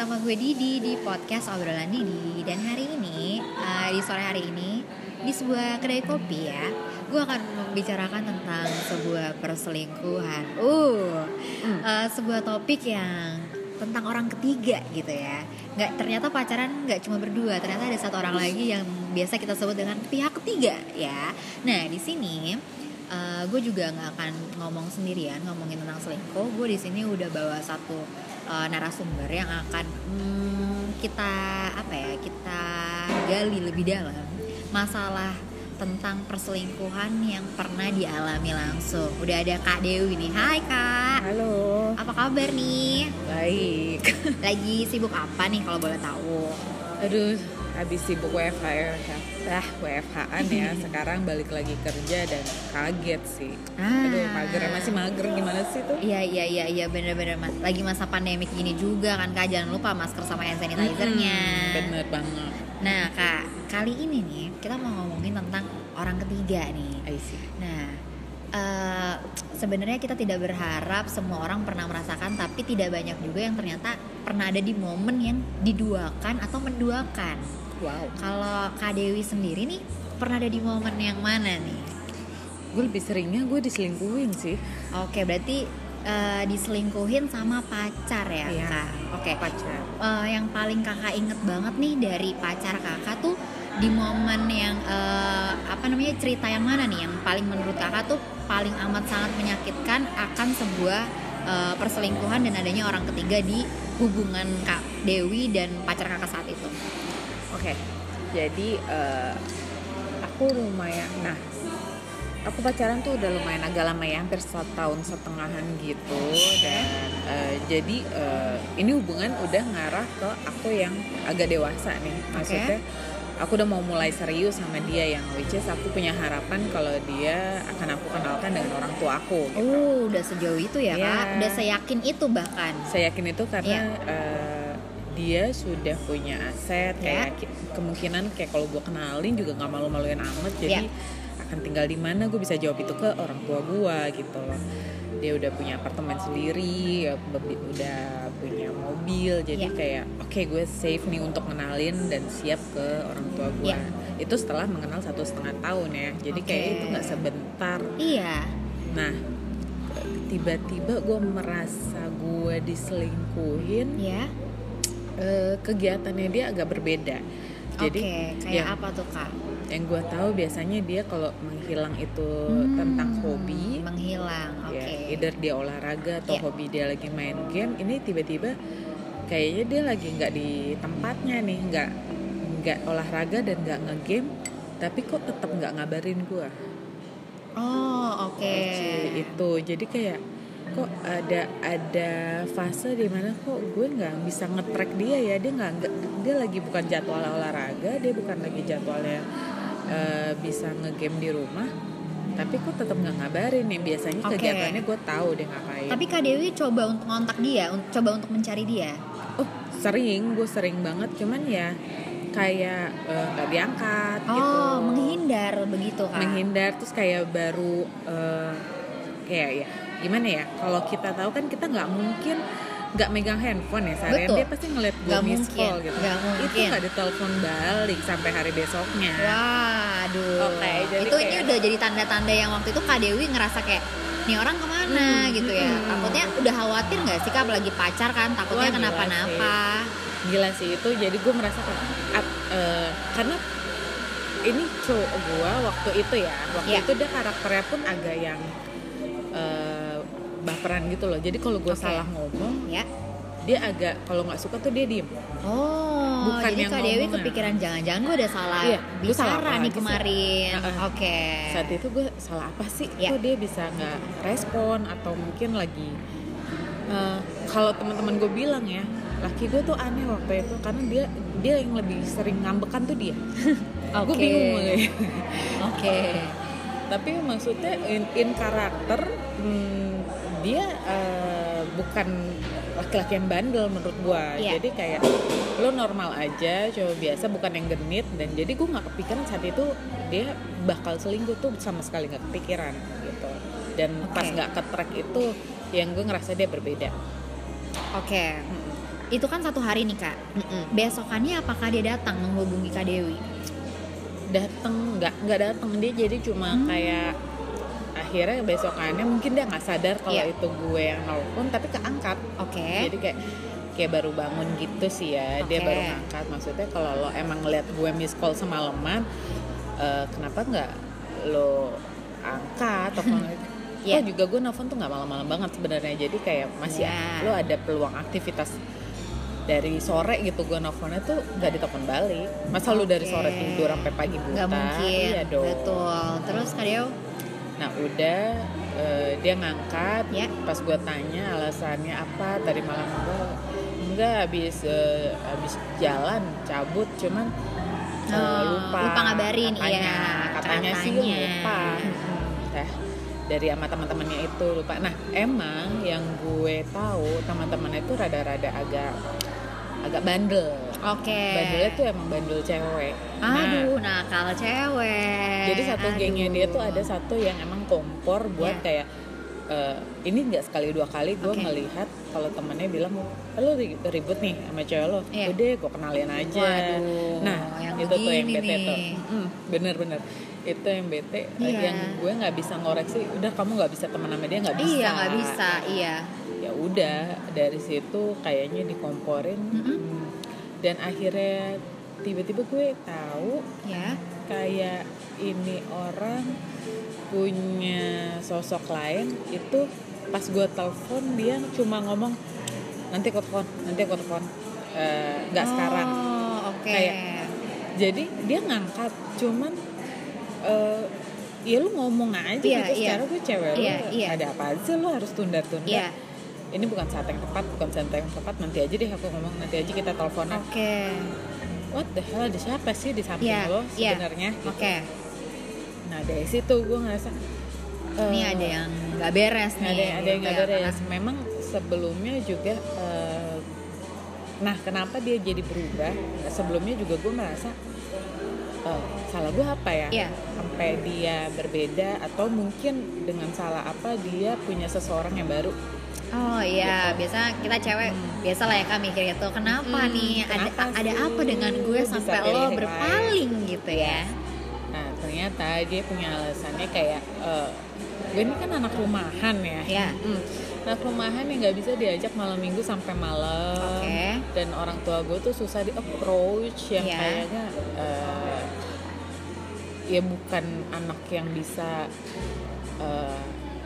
bersama gue Didi di podcast obrolan Didi. Dan hari ini uh, di sore hari ini di sebuah kedai kopi ya gue akan membicarakan tentang sebuah perselingkuhan. Uh, uh sebuah topik yang tentang orang ketiga gitu ya. Nggak ternyata pacaran nggak cuma berdua ternyata ada satu orang lagi yang biasa kita sebut dengan pihak ketiga ya. Nah di sini uh, gue juga nggak akan ngomong sendirian ngomongin tentang selingkuh. Gue di sini udah bawa satu uh, narasumber yang akan hmm, kita apa ya kita gali lebih dalam masalah tentang perselingkuhan yang pernah dialami langsung. Udah ada Kak Dewi nih. Hai Kak. Halo. Apa kabar nih? Baik. Lagi sibuk apa nih kalau boleh tahu? Aduh, habis sibuk WFH ya ah WFH-an ya sekarang balik lagi kerja dan kaget sih. Ah. aduh mager masih mager gimana sih tuh? Iya iya iya iya bener-bener mas. Lagi masa pandemik gini juga kan kak. Jangan lupa masker sama hand sanitizer-nya. Hmm, bener banget. Nah kak kali ini nih kita mau ngomongin tentang orang ketiga nih. I see. nah uh, sebenarnya kita tidak berharap semua orang pernah merasakan tapi tidak banyak juga yang ternyata pernah ada di momen yang diduakan atau menduakan Wow. Kalau Kak Dewi sendiri nih pernah ada di momen yang mana nih? Gue lebih seringnya gue diselingkuhin sih. Oke, berarti uh, diselingkuhin sama pacar ya, iya, Kak? Oke, pacar. Uh, yang paling Kakak inget banget nih dari pacar Kakak tuh di momen yang uh, apa namanya cerita yang mana nih yang paling menurut Kakak tuh paling amat sangat menyakitkan akan sebuah uh, perselingkuhan dan adanya orang ketiga di hubungan Kak Dewi dan pacar Kakak saat itu? Oke, okay. jadi uh, aku lumayan, nah aku pacaran tuh udah lumayan agak lama ya, hampir satu tahun setengahan gitu dan uh, jadi uh, ini hubungan udah ngarah ke aku yang agak dewasa nih, maksudnya. Okay aku udah mau mulai serius sama dia yang which is aku punya harapan kalau dia akan aku kenalkan dengan orang tua aku. Gitu. Oh, udah sejauh itu ya, yeah. Kak? Udah saya yakin itu bahkan. Saya yakin itu karena yeah. Iya. uh, dia sudah punya aset kayak yeah. kemungkinan kayak kalau gue kenalin juga nggak malu-maluin amat jadi yeah. akan tinggal di mana gue bisa jawab itu ke orang tua gue gitu loh dia udah punya apartemen sendiri ya, udah punya mobil jadi yeah. kayak oke okay, gue safe nih untuk kenalin dan siap ke orang tua gue yeah. itu setelah mengenal satu setengah tahun ya jadi okay. kayak itu nggak sebentar iya nah tiba-tiba gue merasa gue diselingkuhin ya uh, kegiatannya dia agak berbeda. Jadi okay, kayak ya, apa tuh kak? Yang gue tahu biasanya dia kalau menghilang itu hmm, tentang hobi. Menghilang, ya, oke. Okay. Ya, either dia olahraga atau yeah. hobi dia lagi main game. Ini tiba-tiba kayaknya dia lagi nggak di tempatnya nih, nggak nggak olahraga dan nggak ngegame, tapi kok tetap nggak ngabarin gue. Oh, oke. Okay. Itu jadi kayak kok ada ada fase di mana kok gue nggak bisa ngetrack dia ya. Dia nggak dia lagi bukan jadwal olahraga dia bukan lagi jadwalnya uh, bisa ngegame di rumah. Tapi kok tetap nggak ngabarin nih. Biasanya okay. kegiatannya gue tahu dia ngapain. Tapi kak Dewi coba untuk ngontak dia coba untuk mencari dia? Oh sering. Gue sering banget. Cuman ya kayak eh, nggak uh, diangkat oh gitu. menghindar begitu kan menghindar. Terus kayak baru uh, kayak ya gimana ya kalau kita tahu kan kita nggak mungkin nggak megang handphone ya seharian dia pasti ngeliat gue miss call gitu. gak mungkin. itu nggak ditelepon balik sampai hari besoknya. Waduh. Okay, jadi itu kayak, ini udah jadi tanda-tanda yang waktu itu kak Dewi ngerasa kayak nih orang ke mana? Hmm, gitu ya. hmm. takutnya udah khawatir nggak sih kak? Lagi pacar kan takutnya kenapa-napa. gila sih itu. Jadi gue merasa kayak uh, karena ini cowok gue waktu itu ya waktu yeah. itu dia karakternya pun agak yang uh, baperan gitu loh jadi kalau gue okay. salah ngomong ya dia agak kalau nggak suka tuh dia diem oh bukan jadi yang kak Dewi kepikiran jangan-jangan gue udah salah iya, bicara nih kemarin uh, oke okay. saat itu gue salah apa sih ya. kok dia bisa nggak respon atau mungkin lagi uh, kalau teman-teman gue bilang ya laki gue tuh aneh waktu itu karena dia dia yang lebih sering ngambekan tuh dia okay. gue bingung oke okay. tapi maksudnya in, in karakter hmm, dia uh, bukan laki-laki yang bandel menurut gue yeah. jadi kayak lo normal aja coba biasa bukan yang genit. Dan jadi gue nggak kepikiran saat itu dia bakal selingkuh tuh sama sekali nggak kepikiran gitu. Dan okay. pas nggak ke track itu yang gue ngerasa dia berbeda. Oke. Okay. itu kan satu hari nih kak. Besokannya apakah dia datang menghubungi kak Dewi? Datang nggak nggak datang dia jadi cuma Hmm. kayak akhirnya besokannya mungkin dia nggak sadar kalau Iya. itu gue yang nelfon tapi keangkat. Oke. Jadi kayak kayak baru bangun gitu sih ya dia Oke. baru ngangkat. Maksudnya kalau lo emang ngeliat gue miss call semalaman eh, kenapa nggak lo angkat atau Iya. Oh juga gue nelfon tuh nggak malam-malam banget sebenarnya. Jadi kayak masih Iya. lo ada peluang aktivitas dari sore gitu gue nelfonnya tuh nggak ditelepon balik. Masa lu dari sore tidur sampai pagi buta? Nggak mungkin. Iya dong. Betul. Terus kak Dewi Nah udah eh, dia ngangkat, Ya. pas gue tanya alasannya apa tadi malam gue enggak habis eh, habis jalan cabut cuman Oh, lupa lupa ngabarin, katanya, iya, katanya sih lupa. Nah dari sama teman-temannya itu lupa. Nah emang yang gue tahu teman-temannya itu rada-rada agak agak bandel oke bandelnya tuh emang bandel cewek Nah, aduh nakal cewek jadi satu gengnya dia tuh Aduh. ada satu yang emang kompor buat Ya. kayak eh, ini nggak sekali dua kali gue Oke. ngelihat kalau temennya bilang lo ri- ribut nih sama cewek lo Iya. udah gue kenalin aja Waduh, nah yang itu tuh yang bete tuh nih. Hmm, bener-bener itu yang bete eh, Iya. yang gue nggak bisa ngoreksi udah kamu nggak bisa temen sama dia nggak bisa iya nggak bisa iya ya udah dari situ kayaknya dikomporin Mm-mm. Hmm. Dan akhirnya tiba-tiba gue tahu ya. kayak ini orang punya sosok lain itu pas gue telepon dia cuma ngomong nanti aku telepon nanti aku telepon. Eh, nggak sekarang. oh oke. Kayak- jadi dia ngangkat cuman eh ya lu ngomong aja Iya, gitu iya. secara gue cewek lu Iya, iya. ada apa aja lu harus tunda-tunda. Iya ini bukan saat yang tepat bukan saat yang tepat nanti aja deh aku ngomong nanti aja kita teleponan oke what the hell ada siapa sih di samping Iya, lo iya. sebenarnya gitu. oke Nah dari situ gue ngerasa ini eh, ada yang nggak beres nih ada ada yang nggak ya, beres. karena- Memang sebelumnya juga, eh, nah kenapa dia jadi berubah? Sebelumnya juga gue merasa eh, salah gue apa ya? Iya. Sampai dia berbeda atau mungkin dengan salah apa dia punya seseorang yang baru? Oh iya, biasa kita cewek biasa lah ya kak mikir gitu. Kenapa Hmm, nih? kenapa ada ada sih apa dengan gue sampai lo berpaling gitu ya? Nah ternyata dia punya alasannya kayak eh, gue ini kan anak rumahan ya. Iya. Mm. Anak rumahan yang nggak bisa diajak malam minggu sampai malam. Oke. Dan orang tua gue tuh susah di approach yang Iya. kayaknya eh, ya bukan anak yang bisa eh,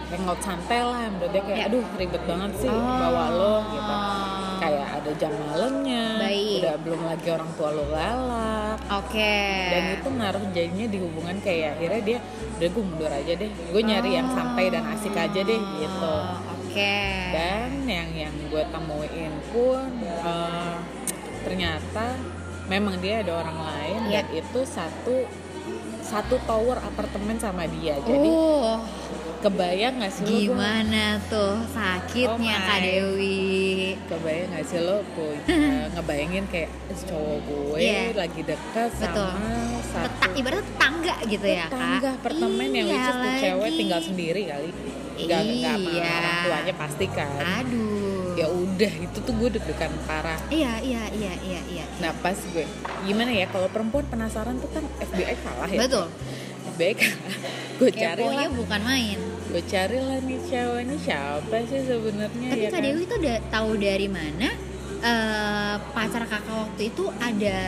hangout santai lah. Menurut dia kayak Iya. aduh ribet banget sih Oh. bawa lo gitu. Kayak ada jam malamnya. Baik. Udah belum lagi orang tua lo galak Oke. dan itu ngaruh jadinya di hubungan kayak akhirnya dia udah gue mundur aja deh gue nyari yang santai dan asik aja deh gitu Oh, Oke. dan yang yang gue temuin pun eh, ternyata memang dia ada orang lain Iya. dan itu satu satu tower apartemen sama dia jadi uh, kebayang gak sih lo gimana tuh sakitnya Oh Kak. Dewi? kebayang gak sih lo pu- eh, ngebayangin kayak cowok gue Iya. lagi dekat Betul. sama satu ibarat tetangga gitu ya Kak? tetangga apartemen yang Iya is tuh cewek tinggal sendiri kali nggak nggak sama Iya. orang tuanya pasti kan Aduh. Ya udah itu tuh gue deg-degan parah Iya iya iya iya iya. nah pas gue gimana ya kalau perempuan penasaran tuh kan FBI kalah ya Betul. FBI kalah gue cari lah bukan main. gue cari lah nih cewek ini siapa sih sebenarnya Tapi ya Kak kan? Dewi tuh udah tahu dari mana eh, pacar kakak waktu itu ada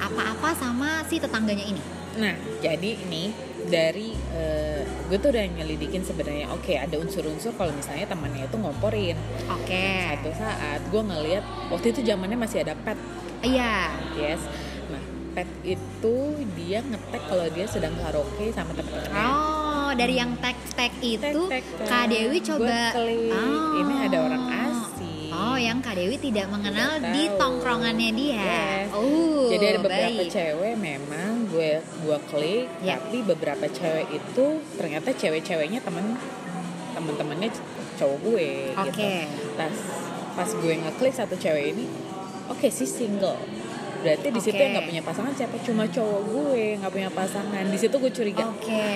apa-apa sama si tetangganya ini? Nah, jadi ini dari eh, gue tuh udah nyelidikin sebenarnya. Oke, ada unsur-unsur kalau misalnya temannya itu ngomporin. Oke. Satu saat gue ngeliat waktu itu zamannya masih ada pet, Iya. yes. Nah, pet itu dia ngetek kalau dia sedang karaoke sama teman-temannya. Oh, dari yang tag-tag itu Tek-tek, Kak Dewi coba Oh. ini ada orang asing. Oh, yang Kak Dewi tidak mengenal Tidak di tahu. tongkrongannya dia. Yes. Oh, Jadi ada beberapa baik. cewek memang gue gue klik, Ya. tapi beberapa cewek itu ternyata cewek-ceweknya temen temen-temennya cowok gue. Oke. Gitu. Pas pas gue ngeklik satu cewek ini, oke sih single. Berarti di situ yang nggak punya pasangan siapa? Cuma cowok gue nggak punya pasangan. Di situ gue curiga. Oke.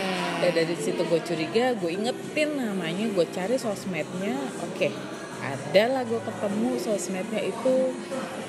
Dan dari situ gue curiga, gue ingetin namanya, gue cari sosmednya. Oke, ada lah gue ketemu sosmednya itu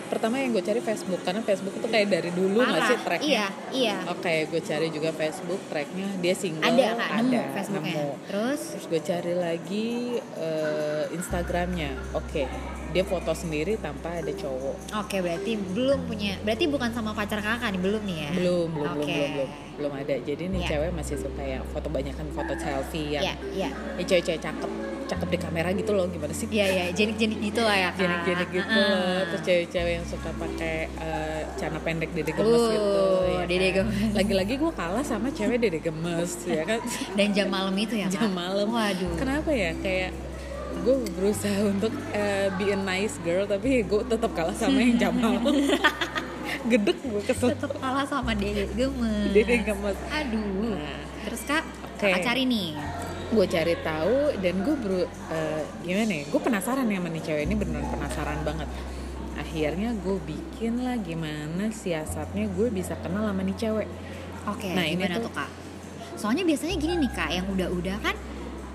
pertama yang gue cari Facebook karena Facebook itu kayak dari dulu Parah. sih tracknya Iya, iya. oke gue cari juga Facebook tracknya dia single Ada kak, nemu ada Facebooknya. nemu. Terus, terus gue cari lagi eh, Instagramnya oke dia foto sendiri tanpa ada cowok oke berarti belum punya, berarti bukan sama pacar kakak nih, belum nih ya? belum belum belum Oke. belum belum belum ada jadi nih Iya. cewek masih suka ya foto banyakan foto selfie yang Iya, iya. ya cewek-cewek cakep cakep di kamera gitu loh gimana sih Iya, iya, jenik-jenik gitu lah ya jenik-jenik gitu Ah, loh terus cewek-cewek yang suka pakai eh, celana pendek dede gemes Uh, gitu ya dede kan? gemes. lagi-lagi gue kalah sama cewek dede gemes ya kan Dan jam malam itu ya jam malam Waduh. kenapa ya kayak gue berusaha untuk eh, be a nice girl tapi gue tetap kalah sama yang jam malam gedek gue kesel Tetep kalah sama dede gemes. dede gemes Aduh. Nah, Terus kak, Oke. kakak cari nih. Gue cari tahu dan gue beru eh, gimana ya gue penasaran ya sama nih cewek ini beneran penasaran banget akhirnya gue bikin lah gimana siasatnya gue bisa kenal sama nih cewek Oke, Nah, ini gimana tuh- tuh kak? Soalnya biasanya gini nih kak, yang udah-udah kan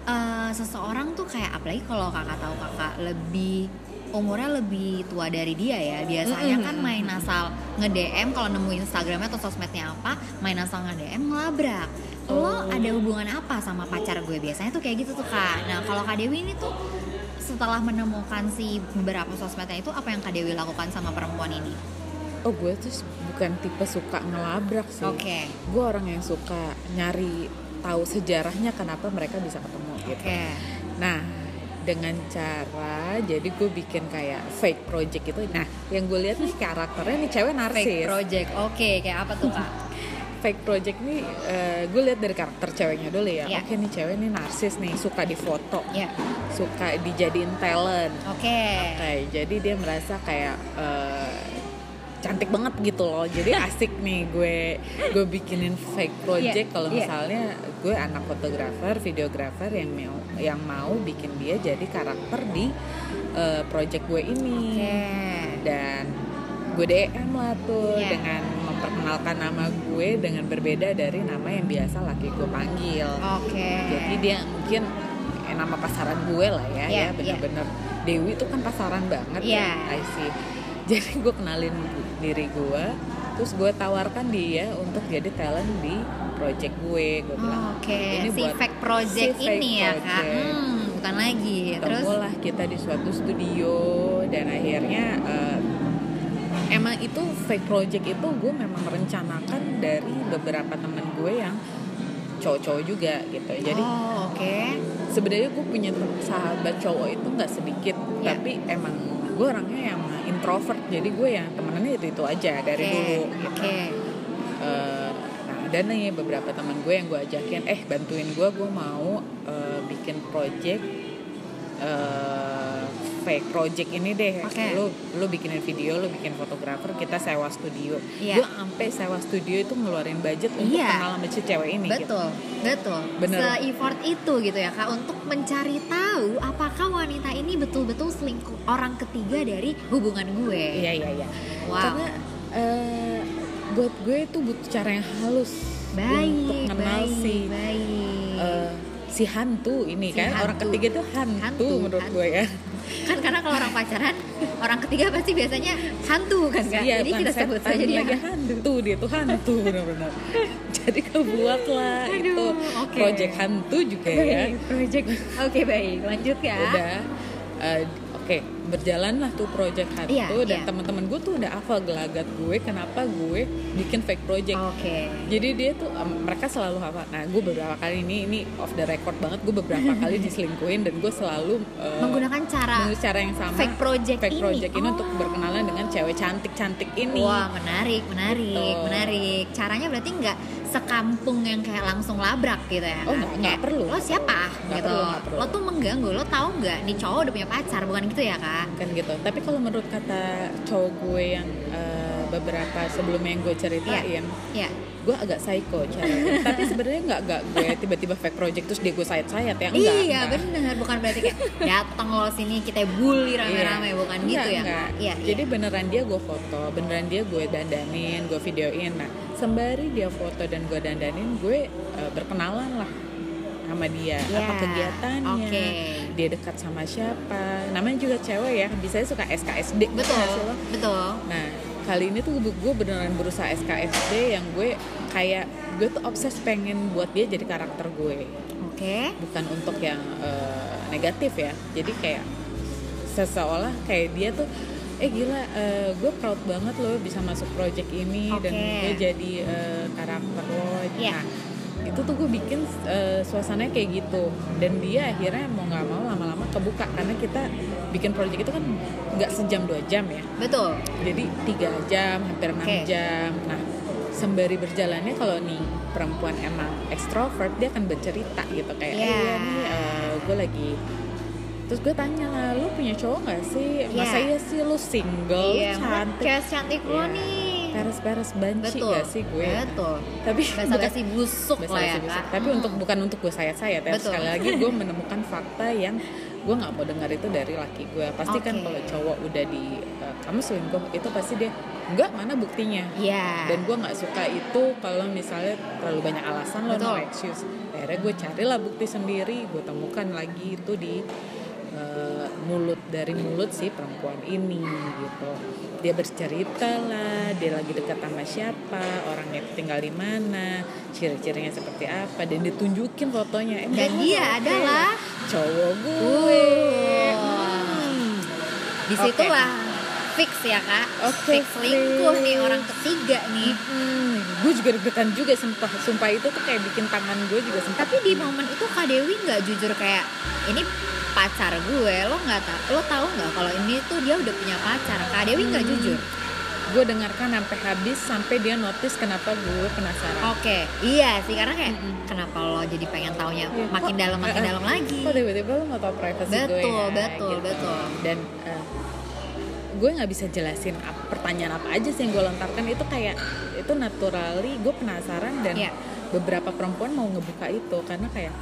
eh, seseorang tuh kayak apalagi kalau kakak tahu kakak lebih umurnya lebih tua dari dia ya. Biasanya kan main asal nge-DM kalau nemu Instagramnya atau sosmednya apa main asal nge-DM ngelabrak. Lo Oh. ada hubungan apa sama pacar gue? Biasanya tuh kayak gitu tuh kak. Nah kalau kak Dewi ini tuh setelah menemukan si beberapa sosmednya itu apa yang kak Dewi lakukan sama perempuan ini? Oh gue tuh bukan tipe suka ngelabrak sih. Oke. Gue orang yang suka nyari tahu sejarahnya kenapa mereka bisa ketemu gitu. Oke. Nah, dengan cara jadi gue bikin kayak fake project itu. Nah, yang gue lihat nih karakternya nih cewek fake narsis. project oke kayak apa tuh kak Fake project nih eh, gue lihat dari karakter ceweknya dulu ya. Iya. Oke nih cewek nih narsis nih, suka difoto, ya suka dijadiin talent. oke Oke, jadi dia merasa kayak eh, cantik banget gitu loh. Jadi asik nih gue gue bikinin fake project Iya, kalau iya. misalnya gue anak fotografer, videografer yang mau yang mau bikin dia jadi karakter di eh, project gue ini. Oke. Dan gue DM lah tuh Iya. dengan memperkenalkan nama gue dengan berbeda dari nama yang biasa laki gue panggil. Oke. Jadi dia mungkin eh, nama pasaran gue lah ya, Iya, ya bener-bener Dewi tuh kan pasaran banget Iya. ya, I see. Jadi gue kenalin diri gue, terus gue tawarkan dia untuk jadi talent di project gue. Gue bilang, Oke, ini si buat fake project si fake ini ya kak. project. Hmm, bukan lagi. Terus lah kita di suatu studio dan akhirnya eh, emang itu fake project itu gue memang merencanakan dari beberapa temen gue yang cowok-cowok juga gitu. Jadi oh, oke. sebenarnya gue punya sahabat cowok itu nggak sedikit Iya. tapi emang gue orangnya yang introvert jadi gue yang temenannya itu itu aja dari Oke, dulu gitu. Eh, nah ada nih beberapa teman gue yang gue ajakin eh bantuin gue gue mau eh, bikin project eh, fake project ini deh Oke. lu lu bikinin video lu bikin fotografer kita sewa studio Iya. gue sampai sewa studio itu ngeluarin budget untuk Iya. kenal sama si cewek ini gitu. Betul, betul. Bener. Se-effort itu gitu ya kak untuk mencari tahu apakah wanita ini betul-betul selingkuh orang ketiga dari hubungan gue. Iya iya iya. Wow. Karena eh, buat gue itu butuh cara yang halus baik, untuk kenal baik, si baik. eh, si hantu ini Si kan orang hantu. ketiga itu hantu, Hantu, menurut hantu. gue ya. kan karena kalau orang pacaran orang ketiga pasti biasanya hantu kan kak. Jadi bukan kita sebut saja dia lagi hantu dia tuh hantu benar-benar. Jadi kebuat lah Aduh, itu oke. project hantu juga ya. Baik, project. Oke baik, lanjut ya. Udah eh, oke berjalan lah tuh project hantu Iya, dan iya. teman-teman gue tuh udah hafal gelagat gue kenapa gue bikin fake project. Oke. Jadi dia tuh em, mereka selalu apa? Nah, gue beberapa kali ini ini off the record banget. Gue beberapa kali diselingkuhin dan gue selalu eh, Menggunakan cara menggunakan cara yang sama fake project fake ini. project ini Oh. untuk berkenalan dengan cewek cantik-cantik ini. Wah menarik, menarik, Gitu. menarik. Caranya berarti nggak sekampung yang kayak langsung labrak gitu ya? Oh, nggak- nggak Kayak, perlu. Lo siapa? Nggak gitu. perlu, nggak perlu. Lo tuh mengganggu. Lo tahu nggak? Nih cowok udah punya pacar, bukan gitu ya kak? Kan gitu. Tapi kalau menurut kata cowok gue yang eh, beberapa sebelumnya yang gue ceritain, Ya. gue agak psycho caranya. Tapi sebenarnya nggak nggak gue tiba-tiba fake project terus dia gue sayat-sayat ya enggak. iya enggak. bener. Bukan berarti kayak datang lo sini kita bully rame-rame, bukan gitu Enggak, ya? enggak. Iya. Jadi iya. beneran dia gue foto, beneran dia gue dandanin, gue videoin. Nah, sembari dia foto dan gue dandanin, gue eh, berkenalan lah sama dia. Apa Ya, kegiatannya? Oke. dia dekat sama siapa namanya juga cewek ya bisa suka SKSD gitu betul betul nah kali ini tuh gue beneran berusaha SKSD yang gue kayak gue tuh obses pengen buat dia jadi karakter gue. Oke. Bukan untuk yang eh, negatif ya. Jadi kayak seseolah kayak dia tuh eh gila eh, gue proud banget loh bisa masuk project ini dan Oke. gue jadi eh, karakter lo. Iya. nah itu tuh gue bikin eh, suasananya kayak gitu. Dan dia akhirnya mau nggak mau lama-lama kebuka karena kita bikin project itu kan nggak sejam dua jam ya betul jadi tiga jam hampir enam Oke. jam nah sembari berjalannya kalau nih perempuan emang ekstrovert dia akan bercerita gitu kayak Iya. eh iya nih gue lagi terus gue tanya lah lu punya cowok nggak sih masa Iya. sih lu single iya cantik kayak cantik lo Iya. nih peres-peres banci betul gak sih gue betul tapi bahasa basi busuk lah ya busuk. tapi Hmm. untuk bukan untuk gue sayat-sayat ya Betul. sekali lagi gue menemukan fakta yang gue nggak mau dengar itu dari laki gue pasti kan Oke. kalau cowok udah di eh, kamu selingkuh itu pasti dia enggak mana buktinya Iya. dan gue nggak suka itu kalau misalnya terlalu banyak alasan lo no excuse akhirnya gue carilah bukti sendiri gue temukan lagi itu di eh, mulut dari mulut si perempuan ini gitu. Dia bercerita lah dia lagi dekat sama siapa orangnya tinggal di mana ciri-cirinya seperti apa dan ditunjukin fotonya. Eh, Dan dia oke. adalah cowok gue. Uh. Hmm. di situlah fix ya kak. Oke, fix selingkuh nih orang ketiga nih. Hmm, gue juga deg-degan juga sumpah. Sumpah itu tuh kayak bikin tangan gue juga sempat tapi di momen itu kak Dewi nggak jujur kayak ini pacar gue lo nggak tahu lo tahu nggak kalau ini tuh dia udah punya pacar kak Dewi nggak Hmm. jujur gue dengarkan sampai habis sampai dia notice kenapa gue penasaran oke iya sih karena kayak Mm-mm. kenapa lo jadi pengen taunya Iya, makin kok- dalam makin eh, dalam lagi kok tiba-tiba lo mau tau privacy gue Betul, ya betul, betul. dan eh, gue nggak bisa jelasin ap- pertanyaan apa aja sih yang gue lontarkan itu kayak itu naturally gue penasaran dan Iya. beberapa perempuan mau ngebuka itu karena kayak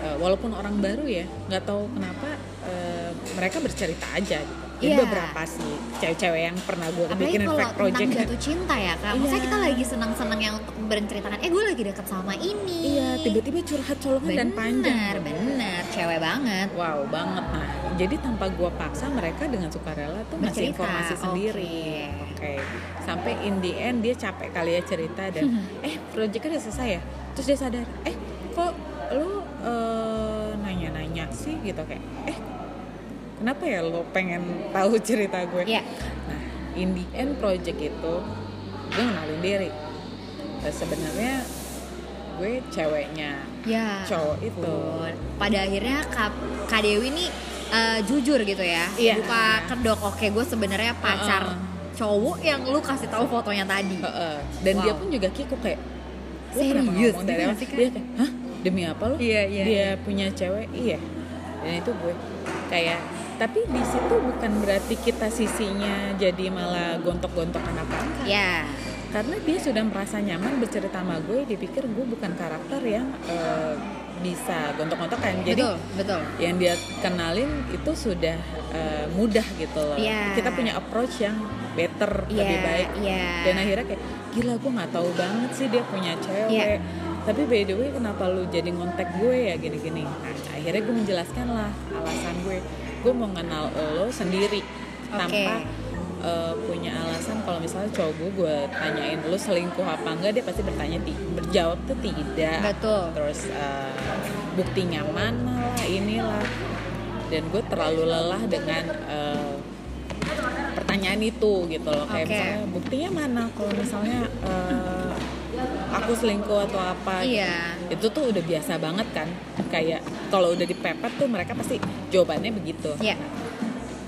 eh, walaupun orang baru ya nggak tahu kenapa eh, mereka bercerita aja gitu. Iya. beberapa sih cewek-cewek yang pernah gue bikin fake project tentang jatuh cinta ya kak. Maksudnya Iya. kita lagi senang-senang yang untuk berceritakan eh gue lagi deket sama ini. Iya tiba-tiba curhat colongan dan panjang. bener. Cewek banget. Wow banget. Nah jadi tanpa gua paksa mereka dengan sukarela tuh ngasih Bercerita, informasi oke. sendiri. Oke. Sampai in the end dia capek kali ya cerita dan eh proyeknya udah selesai ya? Terus dia sadar eh kok lu eh, nanya-nanya sih gitu kayak eh kenapa ya lo pengen tahu cerita gue Iya. nah in the end project itu gue kenalin diri Eh, sebenarnya gue ceweknya ya cowok itu pada akhirnya kak, kak Dewi nih eh, jujur gitu ya Iya. buka kedok oke gue sebenarnya pacar Heeh. cowok yang lu kasih tahu fotonya tadi Heeh. dan Wow. dia pun juga kikuk kayak "Lu kenapa Serius dari nggak awal?" sih, Kak? dia kayak hah demi apa lo Iya, iya, dia iya. punya cewek? Iya. Dan itu gue. Kayak tapi di situ bukan berarti kita sisinya jadi malah gontok-gontokan apa enggak ya karena dia sudah merasa nyaman bercerita sama gue dipikir gue bukan karakter yang eh, bisa gontok-gontokan jadi betul betul. yang dia kenalin itu sudah eh, mudah gitu loh. Iya. kita punya approach yang better Iya, lebih baik. iya. dan akhirnya kayak gila gue nggak tahu banget sih dia punya cewek. Iya. Tapi by the way kenapa lu jadi ngontek gue ya gini-gini? Nah akhirnya gue menjelaskan lah alasan gue. Gue mau kenal lo sendiri tanpa eh, punya alasan kalau misalnya cowok gue gue tanyain lu selingkuh apa enggak dia pasti bertanya ti- berjawab tuh tidak. Betul. Terus eh, buktinya mana lah inilah. Dan gue terlalu lelah dengan eh, pertanyaan itu gitu loh. Kayak Oke. misalnya buktinya mana? Kalau misalnya eh, aku selingkuh atau apa gitu. iya. Itu tuh udah biasa banget kan. Kayak kalau udah dipepet tuh mereka pasti jawabannya begitu. Iya.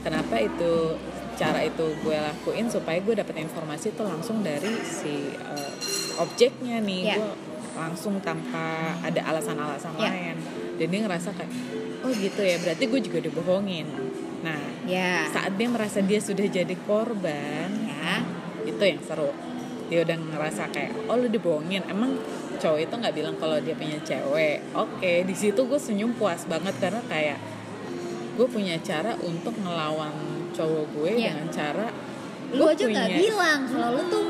kenapa itu cara itu gue lakuin supaya gue dapet informasi tuh langsung dari si eh, objeknya nih. Iya. gue langsung tanpa ada alasan-alasan Iya. lain. Dan dia ngerasa kayak oh gitu ya berarti gue juga dibohongin. Nah ya saat dia merasa dia sudah jadi korban ya itu yang seru dia udah ngerasa kayak oh lu dibohongin emang cowok itu nggak bilang kalau dia punya cewek oke di situ gue senyum puas banget karena kayak gue punya cara untuk ngelawan cowok gue Iya. dengan cara lu gua aja nggak punya- bilang kalau lu tuh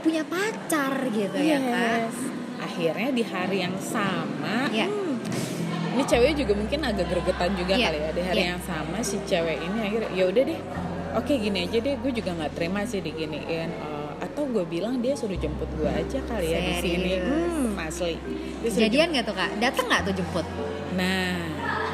punya pacar gitu ya Yes. akhirnya di hari yang sama Iya. hmm, ini cewek juga mungkin agak gregetan juga Iya, kali ya di hari iya. yang sama si cewek ini akhirnya ya udah deh oke gini aja deh gue juga nggak terima sih diginiin Eh, atau gue bilang dia suruh jemput gue aja kali ya di sini hmm asli Jadian nggak tuh kak? Datang nggak tuh jemput? Nah,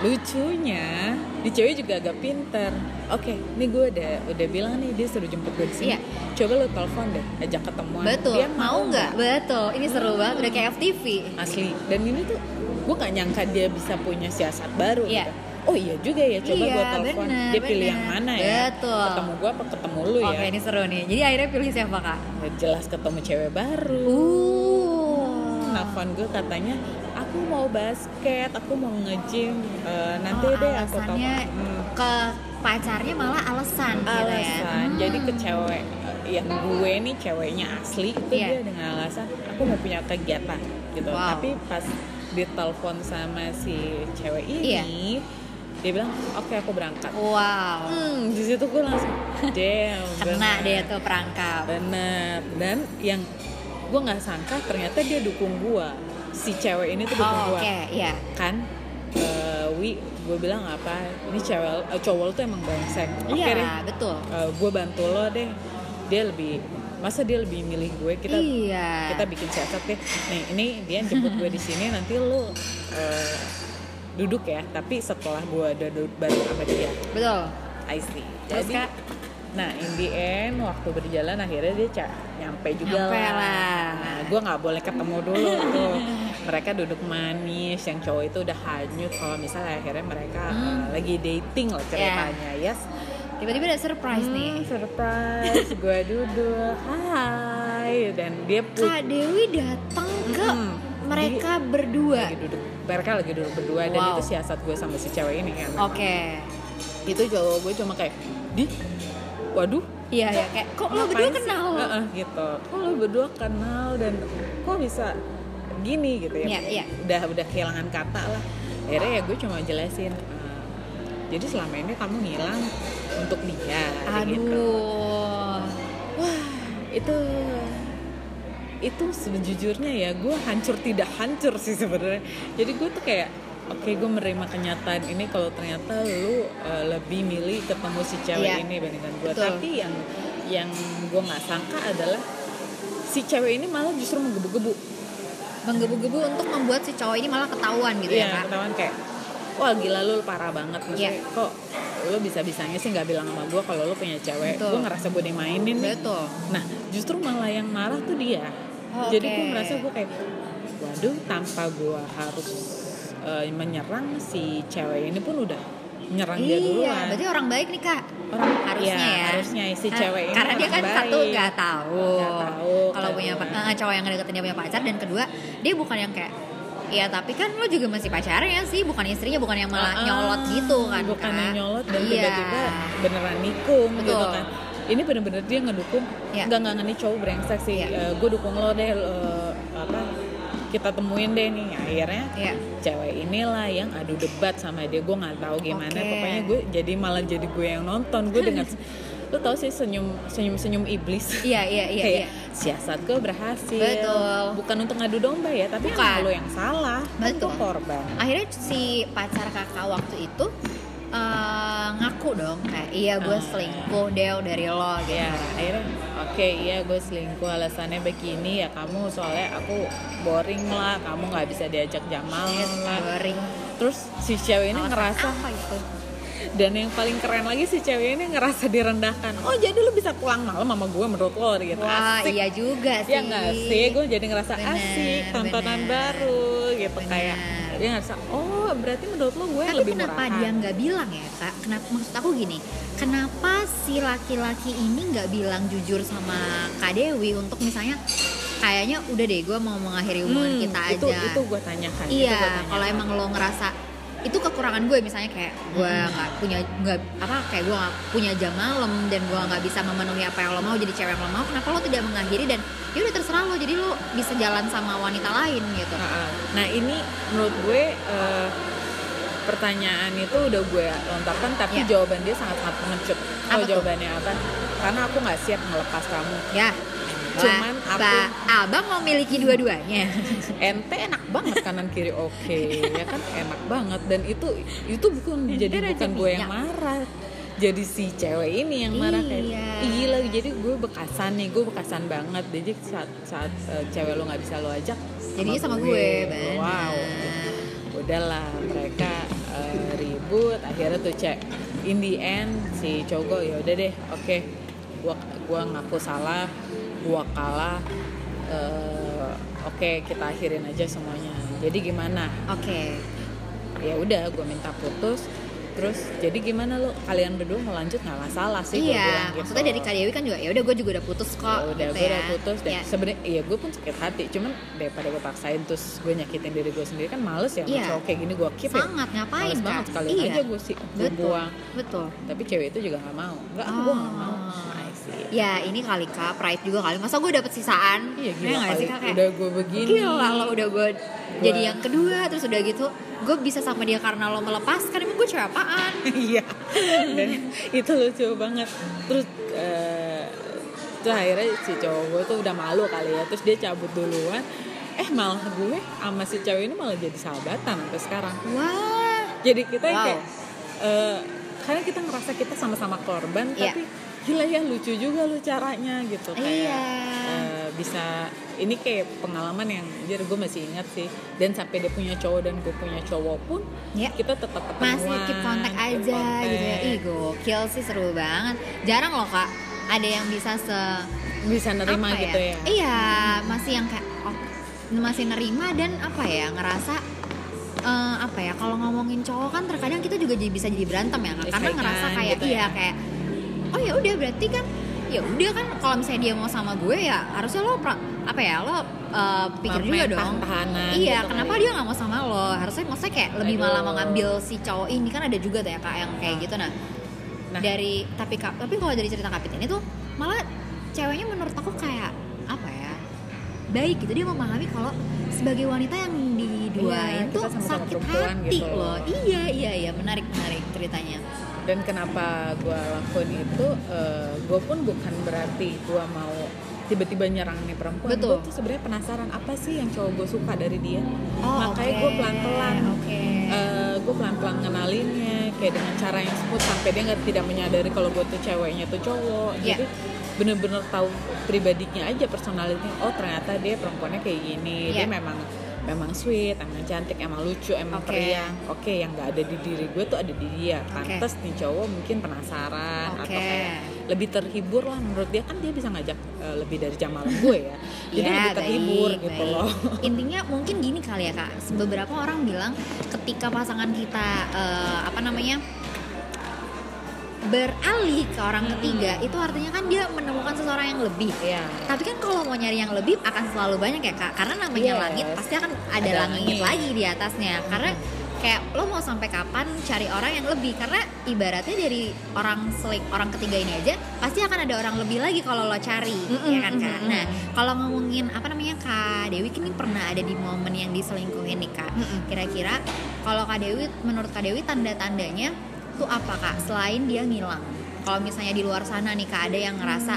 lucunya di cewek juga agak pinter. Oke, nih gue udah udah bilang nih dia suruh jemput gue di sini. Iya. Coba lu telepon deh, ajak ketemuan. Betul. Dia mau nggak? Betul. Ini seru Hmm. banget. Udah kayak FTV. Asli. Dan ini tuh gue nggak nyangka dia bisa punya siasat baru. Iya. Gitu. Oh iya juga ya, coba Iya, gue telepon. bener, dia pilih yang mana ya? Betul. Ketemu gue apa ketemu lu Oke, ya? ini seru nih. Jadi akhirnya pilih siapa kak? Ya, Jelas ketemu cewek baru. Uh. Nelfon gue katanya aku mau basket, aku mau nge-gym. Eh, nanti Oh, deh aku telepon. alasannya Hmm. ke pacarnya malah alasan, gitu ya. alasan Hmm. jadi ke cewek yang gue nih ceweknya asli itu Iya. dia dengan alasan aku mau punya kegiatan gitu Wow. tapi pas ditelepon sama si cewek Iya. ini dia bilang oke aku berangkat Wow. hmm di situ gue langsung damn Kena bener. deh tuh perangkap. bener dan yang gue nggak sangka ternyata dia dukung gue si cewek ini tuh dukung Oh, gue oke, iya. kan eh, wi gue bilang apa ini cewek eh, cowok lu tuh emang brengsek oke deh Iya, betul. gue bantu lo deh dia lebih masa dia lebih milih gue kita iya. kita bikin siasat deh nih ini dia jemput gue di sini nanti lo eh, duduk ya tapi setelah gue duduk bareng sama dia Betul. I see Terus, jadi Kak? nah in the end waktu berjalan akhirnya dia ca- nyampe juga Nyampe lah, lah. nah gue nggak boleh ketemu dulu tuh mereka duduk manis yang cowok itu udah hanyut kalau misalnya akhirnya mereka Hmm. eh, lagi dating lah ceritanya yes Tiba-tiba ada surprise nih. Hmm, surprise gue duduk hai dan dia put- Kak Dewi datang ke Mm-mm. mereka berdua. lagi duduk mereka lagi duduk berdua dan Wow. itu siasat gue sama si cewek ini kan Oke. itu cowok gue cuma kayak di waduh Iya, ya kayak kok lo berdua sih?" kenal? Heeh, gitu kok lo berdua kenal dan kok bisa gini gitu ya Iya, iya. udah udah kehilangan kata lah akhirnya ya gue cuma jelasin "Eh, jadi selama ini kamu ngilang untuk dia gitu Aduh. wah itu itu sejujurnya ya gue hancur tidak hancur sih sebenarnya jadi gue tuh kayak oke gue menerima kenyataan ini kalau ternyata lu uh, lebih milih ketemu si cewek Iya. ini bandingkan gue Betul. tapi yang yang gue nggak sangka adalah si cewek ini malah justru menggebu-gebu Menggebu-gebu untuk membuat si cowok ini malah ketahuan gitu ya, Iya, Kak. ketahuan kayak wah gila lu parah banget maksudnya Iya. kok lu bisa bisanya sih nggak bilang sama gue kalau lu punya cewek gue ngerasa gue dimainin nih Betul. Nah, justru malah yang marah tuh dia. Oh, Jadi gue merasa gue kayak, waduh, tanpa gue harus eh, menyerang si cewek ini pun udah menyerang dia Iya, duluan. berarti orang baik nih, Kak. Orang harusnya iya, ya. harusnya si Nah, cewek ini karena dia kan baik. satu nggak tahu, Nggak tahu, kalau punya eh, cowok yang ngedeketin dia punya pacar dan kedua dia bukan yang kayak Iya tapi kan lo juga masih pacarnya sih bukan istrinya bukan yang malah Ah, nyolot gitu kan Bukan Kak. yang nyolot dan Iya. tiba-tiba beneran nikung gitu Betul. kan. Ini bener-bener dia ngedukung. Iya. Enggak enggak nih cowok brengsek sih. Iya. gue dukung lo deh eh, apa kita temuin deh nih akhirnya Iya. cewek inilah yang adu debat sama dia gue nggak tahu gimana Oke. pokoknya gue jadi malah jadi gue yang nonton gue dengan lu tau sih senyum senyum senyum iblis Iya iya iya kayak iya. siasat gue berhasil Betul. bukan untuk ngadu domba ya tapi Bukan. lo yang salah kan Betul. korban Akhirnya si pacar kakak waktu itu eh, ngaku dong kayak iya gue Ah. selingkuh Del dari lo gitu. ya akhirnya oke iya gue selingkuh alasannya begini ya kamu soalnya aku boring lah kamu nggak bisa diajak jamal lah Boring. terus si cewek ini Alasan ngerasa apa itu? dan yang paling keren lagi si cewek ini ngerasa direndahkan oh jadi lu bisa pulang malam sama gue menurut lo gitu Wah asik iya juga sih. ya nggak sih gue jadi ngerasa Bener, asik tontonan bener. baru gitu Bener. kayak dia ngerasa oh berarti menurut lo gue Tapi lebih kenapa murahan dia nggak bilang ya kak? Kenapa maksud aku gini? Kenapa si laki-laki ini nggak bilang jujur sama Kak Dewi untuk misalnya kayaknya udah deh gue mau mengakhiri hubungan Hmm, kita itu aja. itu gue tanyakan itu iya, kalau emang lo ngerasa itu kekurangan gue misalnya kayak gue Hmm. nggak punya nggak apa kayak gue nggak punya jam malam dan gue nggak bisa memenuhi apa yang lo mau jadi cewek yang lo mau kenapa lo tidak mengakhiri dan ya udah terserah lo jadi lo bisa jalan sama wanita lain gitu Nah, ini menurut gue eh, pertanyaan itu udah gue lontarkan tapi Iya. jawaban dia sangat sangat pengecut. Apa Oh tuh? jawabannya apa? Karena aku nggak siap ngelepas kamu. ya cuman Lah, aku Ba- abang mau miliki dua-duanya. ente enak banget kanan kiri oke ya kan? Enak banget. Dan itu itu bukan jadi Raja bukan gue yang marah. Jadi si cewek ini yang marah kayak Iya. gila jadi gue bekasan nih gue bekasan banget. Jadi saat saat eh, cewek lo nggak bisa lo ajak Jadinya sama gue, bener. wow. udahlah mereka eh, ribut. Akhirnya tuh cek in the end si cowok ya udah deh oke gua gua ngaku salah gua kalah eh, oke kita akhirin aja semuanya jadi gimana Oke. ya udah gue minta putus terus jadi gimana lo kalian berdua mau lanjut nggak masalah sih gua bilang Iya, gitu. maksudnya dari Kak Dewi kan juga ya udah gue juga udah putus kok. ya udah gitu gue ya. udah putus deh Ya. sebenarnya iya gue pun sakit hati cuman daripada gue paksain terus gue nyakitin diri gue sendiri kan males ya Iya. cowok kayak gini gue keep ya Sangat ngapain males Kak? banget sekalian iya. aja gue sih gue Betul. buang Betul. tapi cewek itu juga nggak mau nggak ah, gue nggak mau See. Ya ini kali kak, pride juga kali. Masa gue dapet sisaan? iya Ya gila kali sih kak? Kayak, udah gue begini Gila lo udah gue jadi yang kedua terus udah gitu gue bisa sama dia karena lo melepaskan emang gue cewek apaan? iya dan itu lucu banget terus eh, terus akhirnya si cowok gue tuh udah malu kali ya terus dia cabut duluan eh malah gue sama si cewek ini malah jadi sahabatan sampai sekarang Wah. jadi kita Wow. kayak eh, karena kita ngerasa kita sama-sama korban Iya. tapi gila ya lucu juga lu caranya gitu kayak Iya. eh, bisa ini kayak pengalaman yang jadi gue masih ingat sih dan sampai dia punya cowok dan gue punya cowok pun Ya. kita tetap ketemuan Masih keep kontak keep aja gitu ya. Ih gokil sih seru banget. Jarang loh kak ada yang bisa se bisa nerima apa gitu ya, Iya, masih yang kayak oh, masih nerima dan apa ya ngerasa eh, apa ya kalau ngomongin cowok kan terkadang kita juga jadi bisa jadi berantem ya Kak. karena ngerasa kayak gitu iya ya. kayak oh ya udah berarti kan ya udah kan kalau misalnya dia mau sama gue ya harusnya lo pra- apa ya lo eh, pikir juga Main dong tahan-tahanan iya gitu kenapa kali. dia nggak mau sama lo harusnya maksudnya kayak lebih Aduh. malah mengambil si cowok ini kan ada juga tuh ya kak yang kayak gitu nah Nah. dari tapi tapi kalau dari cerita kapit ini tuh malah ceweknya menurut aku kayak apa ya baik gitu dia memahami kalau sebagai wanita yang diduain Iya, tuh sakit hati gitu. loh iya iya iya menarik menarik ceritanya dan kenapa gue lakuin itu gue pun bukan berarti gue mau tiba-tiba nyerang nih perempuan Betul. gue tuh sebenarnya penasaran apa sih yang cowok gue suka dari dia oh makanya oke. gue pelan-pelan oke gue pelan-pelan ngenalinnya kayak dengan cara yang smooth sampai dia nggak tidak menyadari kalau gue tuh ceweknya tuh cowok Iya. jadi bener-bener tahu pribadinya aja personality oh ternyata dia perempuannya kayak gini dia Iya. memang memang sweet emang cantik emang lucu emang Oke. periang oke yang nggak ada di diri gue tuh ada di dia pantes nih cowok mungkin penasaran Oke. atau kayak lebih terhibur lah menurut dia kan dia bisa ngajak eh, lebih dari jam malam gue ya jadi Ya, lebih terhibur baik, gitu baik. loh Intinya mungkin gini kali ya kak. Beberapa orang bilang ketika pasangan kita eh, apa namanya beralih ke orang Hmm. ketiga, itu artinya kan dia menemukan seseorang yang lebih. Iya. Tapi kan kalau mau nyari yang lebih akan selalu banyak ya kak. Karena namanya Yes. langit pasti akan ada, Ada langit, langit. lagi di atasnya. Karena kayak lo mau sampai kapan cari orang yang lebih? Karena ibaratnya dari orang selik orang ketiga ini aja pasti akan ada orang lebih lagi kalau lo cari, Mm-mm, ya kan kak. mm-mm. Nah kalau ngomongin apa namanya kak Dewi ini pernah ada di momen yang diselingkuhin nih kak. Mm-mm. Kira-kira kalau kak Dewi menurut kak Dewi tanda-tandanya tuh apa kak? Selain dia ngilang. Kalau misalnya di luar sana nih kak ada yang ngerasa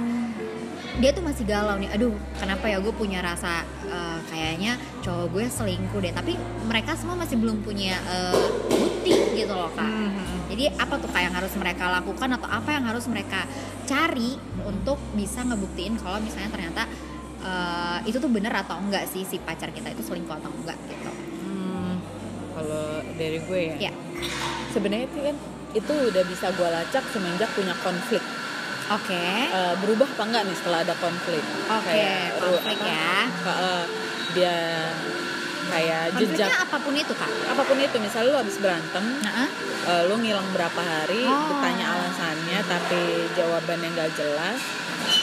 dia tuh masih galau nih aduh kenapa ya gue punya rasa eh, kayaknya cowok gue selingkuh deh tapi mereka semua masih belum punya eh, bukti gitu loh kak Mhm. jadi apa tuh kak yang harus mereka lakukan atau apa yang harus mereka cari untuk bisa ngebuktiin kalau misalnya ternyata eh, itu tuh bener atau enggak sih si pacar kita itu selingkuh atau enggak gitu Hmm, kalau dari gue ya, ya sebenarnya itu kan itu udah bisa gue lacak semenjak punya konflik. oke Eh, berubah apa enggak nih setelah ada konflik? oke Kayak, ru- konflik apa, ya eh, dia kayak jejak konfliknya apa pun itu kak apa pun itu misalnya lu habis berantem nah eh, lu ngilang berapa hari Oh. ditanya alasannya tapi jawabannya nggak jelas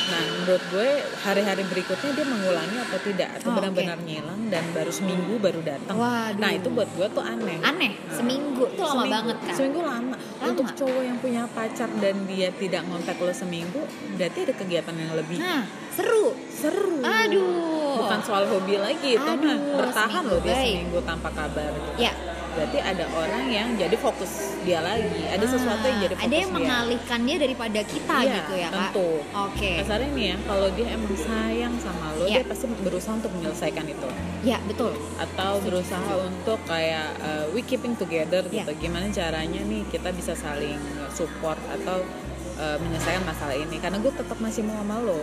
nah menurut gue hari-hari berikutnya dia mengulangi atau tidak atau Oh, benar-benar ngilang dan baru seminggu baru datang Waduh. nah itu buat gue tuh aneh aneh seminggu tuh lama Seminggu- banget kak Seminggu lama. Lama. Untuk cowok yang punya pacar dan dia tidak ngontak lo seminggu, berarti ada kegiatan yang lebih nah seru seru. aduh Bukan soal hobi lagi itu mah Aduh, bertahan loh dia baik. seminggu tanpa kabar. gitu. ya berarti ada orang yang jadi fokus dia lagi. Ada sesuatu yang jadi fokus Ah, ada yang dia. mengalihkan dia daripada kita Iya, gitu ya kak? tentu. oke. Kasarnya nih ya kalau dia emang sayang sama lo Iya. dia pasti berusaha untuk menyelesaikan itu. Ya betul. Atau berusaha untuk kayak uh, we keeping together Iya. gitu. Gimana caranya nih kita bisa saling support atau uh, menyelesaikan masalah ini? Karena gue tetap masih mau sama lo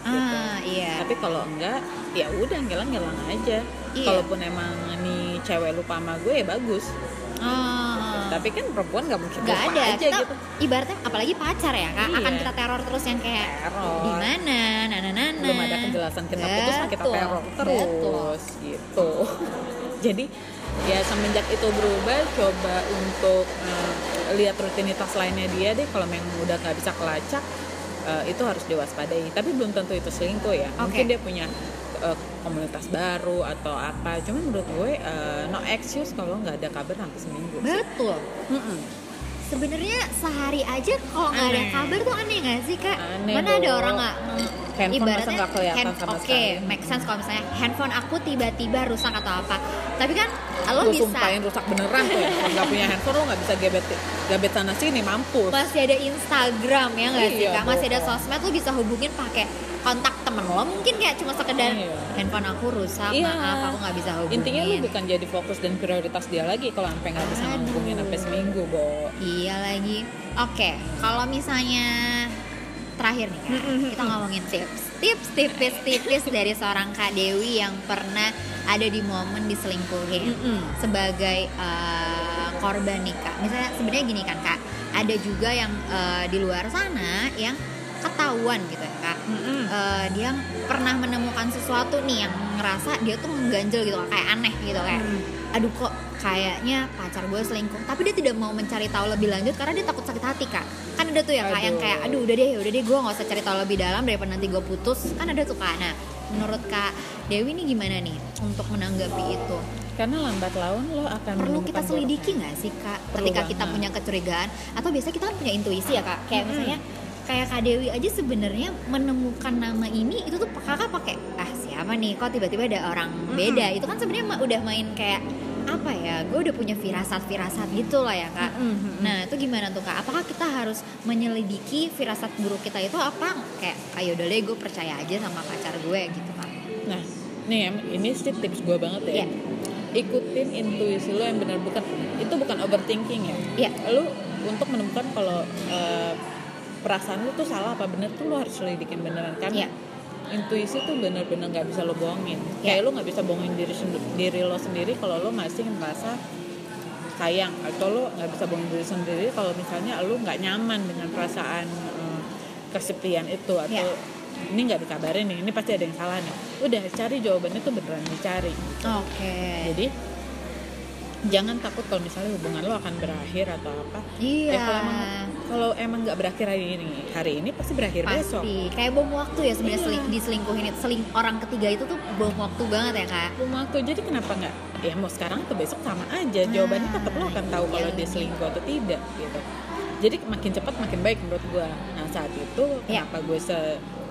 ah iya. Tapi kalau enggak ya udah ngilang-ngilang aja. Iya. kalaupun emang nih cewek lupa sama gue ya bagus. Ah. tapi kan perempuan nggak mungkin lupa ada. aja kita gitu. ibaratnya apalagi pacar ya kak Iya. akan kita teror terus yang kayak teror. Di mana? Nana nana belum ada kejelasan kita putus mah kita Betul, teror betul. terus gitu. Jadi ya semenjak itu berubah coba untuk eh, lihat rutinitas lainnya dia deh. Kalau memang udah nggak bisa kelacak eh, itu harus diwaspadai. Tapi belum tentu itu selingkuh ya. Mungkin Oke. dia punya eh, komunitas baru atau apa. Cuman menurut gue eh, no excuse kalau nggak ada kabar sampai seminggu betul. Mm-mm. sebenarnya sehari aja kalau nggak ada kabar tuh aneh nggak sih kak? Aneh mana ada dong. orang nggak Handphone masa nggak kelihatan hand- sama oke sekali. make sense kalau misalnya handphone aku tiba-tiba rusak atau apa tapi kan lo lu bisa sumpahin rusak beneran tuh ya. kalau nggak punya handphone lo nggak bisa gebet gebet sana sini mampus masih ada Instagram ya nggak sih Iya, kak masih ada sosmed lo bisa hubungin pakai kontak temen lo mungkin kayak cuma sekedar Iya. handphone aku rusak Iya. maaf aku nggak bisa hubungin intinya lu bukan jadi fokus dan prioritas dia lagi kalau sampai nggak bisa ngomongin sampai seminggu bo Iya lagi. Oke, kalau misalnya terakhir nih. Kak, kita ngomongin tips, tips tipis-tipis dari seorang kak Dewi yang pernah ada di momen diselingkuhin sebagai eh, korban nih kak. Misalnya sebenarnya gini kan kak, ada juga yang eh, di luar sana yang ketahuan gitu ya kak. Eh, dia pernah menemukan sesuatu nih yang ngerasa dia tuh mengganjel gitu kayak aneh gitu kayak aduh kok kayaknya pacar gue selingkuh. Tapi dia tidak mau mencari tahu lebih lanjut karena dia takut sakit hati kak. Kan ada tuh ya kak yang Aduh. kayak aduh udah deh udah deh gue nggak usah cari tahu lebih dalam daripada nanti gue putus. Kan ada tuh kak. Nah menurut kak Dewi ini gimana nih untuk menanggapi itu? Karena lambat laun lo akan perlu kita selidiki nggak sih kak Perlu ketika kita punya kecurigaan? Atau biasanya kita kan punya intuisi ya kak. Kayak Mm-mm. misalnya kayak kak Dewi aja sebenarnya menemukan nama ini itu tuh kakak pakai ah siapa nih? Kok tiba-tiba ada orang beda? Itu kan sebenarnya udah main kayak apa ya? Gue udah punya firasat-firasat gitu lah ya kak. Mm-mm. nah itu gimana tuh kak? Apakah kita harus menyelidiki firasat buruk kita itu apa? Kayak ayo udah deh gue percaya aja sama pacar gue gitu kak. Nah nih em, ini sih tips gue banget ya. Iya. ikutin intuisi lo yang benar bukan itu bukan overthinking ya. Iya. lo untuk menemukan kalau eh, perasaan lo tuh salah apa bener tuh lo harus selidikin beneran. Kan Iya. intuisi tuh bener-bener nggak bisa lo bohongin. Iya. kayak lo nggak bisa bohongin diri diri lo sendiri kalau lo masih merasa sayang. Atau lo nggak bisa bohongin diri sendiri kalau misalnya lo nggak nyaman dengan perasaan eh, kesepian itu. Atau Iya. ini nggak dikabarin nih ini pasti ada yang salah nih. Udah cari jawabannya tuh beneran dicari. Oke. Jadi jangan takut kalau misalnya hubungan lo akan berakhir atau apa. Iya. Ya, kalau emang kalau emang nggak berakhir hari ini hari ini pasti berakhir besok. Pasti kayak bom waktu ya sebenarnya Iya. seling, diselingkuhin itu seling orang ketiga itu tuh bom waktu banget ya kak. Bom waktu jadi kenapa nggak? Ya mau sekarang atau besok sama aja. Nah, jawabannya tetap lo akan tahu kalau iya. dia selingkuh atau tidak gitu. Jadi makin cepat makin baik menurut gue nah saat itu Iya. kenapa gue se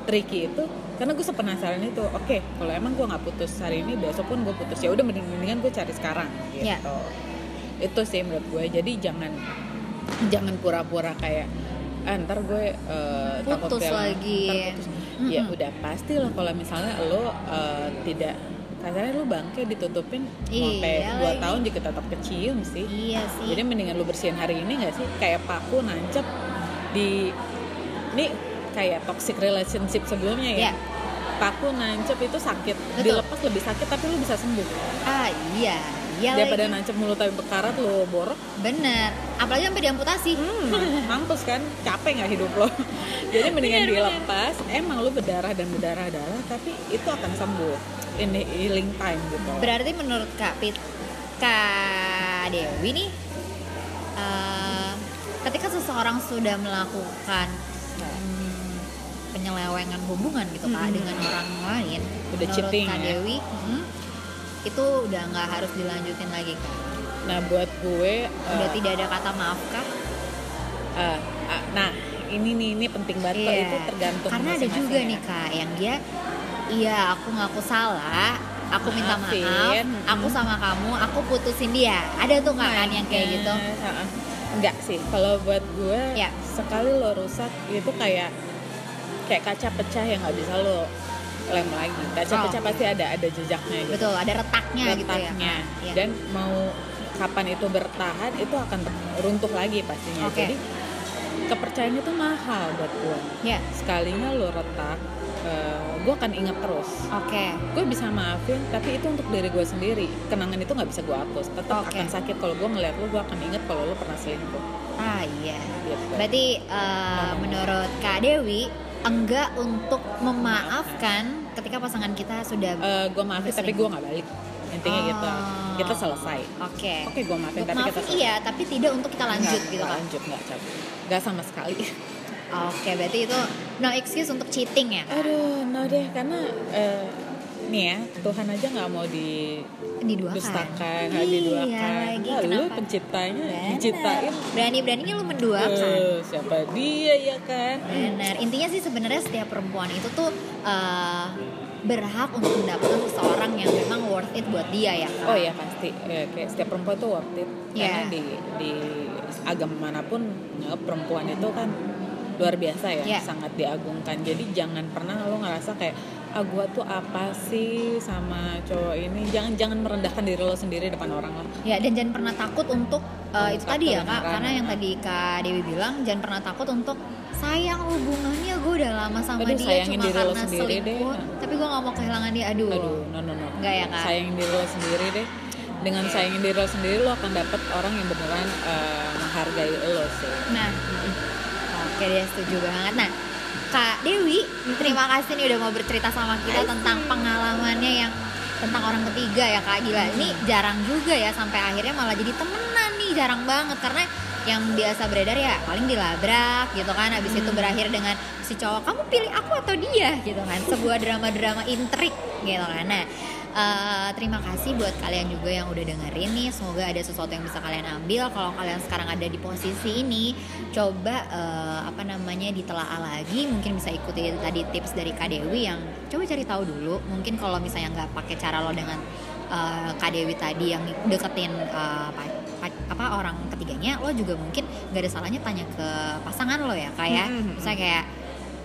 tricky itu karena gue sepenasaran itu oke kalau emang gue nggak putus hari ini besok pun gue putus ya udah mending mendingan gue cari sekarang gitu Iya. itu sih menurut gue jadi jangan jangan pura-pura kayak ah, ntar gue takut Putus kehilangan- lagi. ntar putus." ya Mm-mm. udah pasti lah kalau misalnya lo eh, tidak kasarnya lo bangke ditutupin sampai Iya dua lagi. tahun juga tetap kecium sih iya sih jadi mendingan lo bersihin hari ini nggak sih kayak paku nancep di ini kayak toxic relationship sebelumnya ya. Iya. paku nancep itu sakit. Betul. dilepas lebih sakit tapi lo bisa sembuh. Ah iya. Iya daripada lagi. nancep mulut tapi bekarat lo borok. Bener. Apalagi sampai diamputasi. Hmm, mampus kan? Capek nggak hidup lo? Jadi mendingan Bener, bener. dilepas. Emang lo berdarah dan berdarah darah tapi itu akan sembuh. Ini healing time gitu. Berarti menurut kak Pit kak Dewi nih eh, ketika seseorang sudah melakukan hmm, penyelewengan hubungan gitu kak Mm-mm. dengan orang lain Udah menurut cheating kak ya? Dewi hmm, itu udah nggak harus dilanjutin lagi kak nah buat gue udah eh, tidak ada kata maaf kak eh, ah, nah ini nih ini penting banget Iya. itu tergantung karena ada juga ya. nih kak yang dia iya aku ngaku salah aku minta Maafin. maaf aku sama kamu aku putusin dia ada tuh nggak kan yang kayak gitu enggak sih kalau buat gue Ya. sekali lo rusak itu kayak kayak kaca pecah yang nggak bisa lo lem lagi. Kaca Oh. pecah pasti ada ada jejaknya gitu. Betul ada retaknya, gitu ya. Retaknya. Iya. dan mau kapan itu bertahan itu akan runtuh lagi pastinya. Oke. jadi kepercayaan itu mahal buat gue ya sekalinya lo retak gue akan ingat terus. Oke. Gue bisa maafin tapi itu untuk diri gue sendiri. Kenangan itu nggak bisa gue hapus. Tetap Oke. akan sakit kalau gue ngeliat lo gue akan inget kalau lo pernah selingkuh. Ah iya. Gitu. berarti eh, menurut kak Dewi enggak untuk memaafkan ketika pasangan kita sudah gue maafin tapi gue nggak balik. Intinya Oh. gitu kita selesai. Oke. Oke gue maafin Untuk tapi kita maafin selesai. iya tapi tidak untuk kita lanjut Nggak- gitu kan lanjut nggak cabut nggak sama sekali. Oke berarti itu no excuse untuk cheating ya? Kak? aduh no deh karena eh, nih ya Tuhan aja nggak mau di diduakan dustakan iya diduakan lagi Nah, lu penciptanya Benar. diciptain berani beraninya lu menduakan Eh, siapa dia ya kan Benar. Intinya sih sebenarnya setiap perempuan itu tuh eh, berhak untuk mendapatkan seseorang yang memang worth it buat dia ya. Kak? Oh ya pasti, ya, kayak setiap perempuan tuh worth it. Karena Iya. di di agama mana pun ya, perempuan itu kan luar biasa ya, Iya. sangat diagungkan. Jadi jangan pernah lo ngerasa kayak ah gua tuh apa sih sama cowok ini. Jangan jangan merendahkan diri lo sendiri depan orang lah. Ya dan jangan pernah takut untuk eh, itu tadi ya kak, karena yang tadi kak Dewi bilang jangan pernah takut untuk sayang hubungannya gue udah lama sama Aduh, dia cuma diri karena deh. selingkuh, tapi gue nggak mau kehilangan dia. Aduh. Aduh, no no no. Nggak ya, Kak? Sayangin diri lo sendiri deh. Dengan sayangin diri lo sendiri lo akan dapet orang yang beneran eh, menghargai lo sih. Nah, oke dia setuju banget. Nah, Kak Dewi, terima kasih nih udah mau bercerita sama kita tentang pengalamannya yang tentang orang ketiga ya Kak Gila. Ini jarang juga ya sampai akhirnya malah jadi temenan nih, jarang banget karena yang biasa beredar ya paling dilabrak gitu kan habis itu berakhir dengan si cowok kamu pilih aku atau dia? gitu kan sebuah drama-drama intrik gitu kan. Nah eh, terima kasih buat kalian juga yang udah dengerin nih semoga ada sesuatu yang bisa kalian ambil. Kalau kalian sekarang ada di posisi ini coba eh, apa namanya ditelaah lagi. Mungkin bisa ikuti tadi tips dari Kak Dewi yang coba cari tahu dulu mungkin kalau misalnya nggak pakai cara lo dengan eh, Kak Dewi tadi yang deketin pa- apa orang ketiganya lo juga mungkin nggak ada salahnya tanya ke pasangan lo ya kayak Mhm. misalnya kayak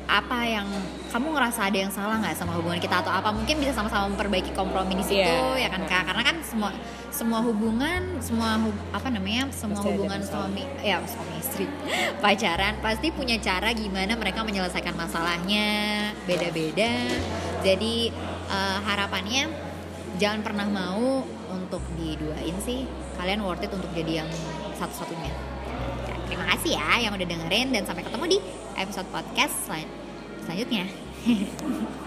apa yang kamu ngerasa ada yang salah nggak sama hubungan kita atau apa? Mungkin bisa sama-sama memperbaiki kompromi di situ Iya. ya kan kak? Karena kan semua semua hubungan semua hub- apa namanya semua Pasti hubungan suami ya suami istri pacaran pasti punya cara gimana mereka menyelesaikan masalahnya. Beda-beda. Jadi eh, harapannya jangan pernah mau untuk diduain sih kalian worth it untuk jadi yang satu-satunya. Ya, terima kasih ya yang udah dengerin dan sampai ketemu di episode podcast selan- selanjutnya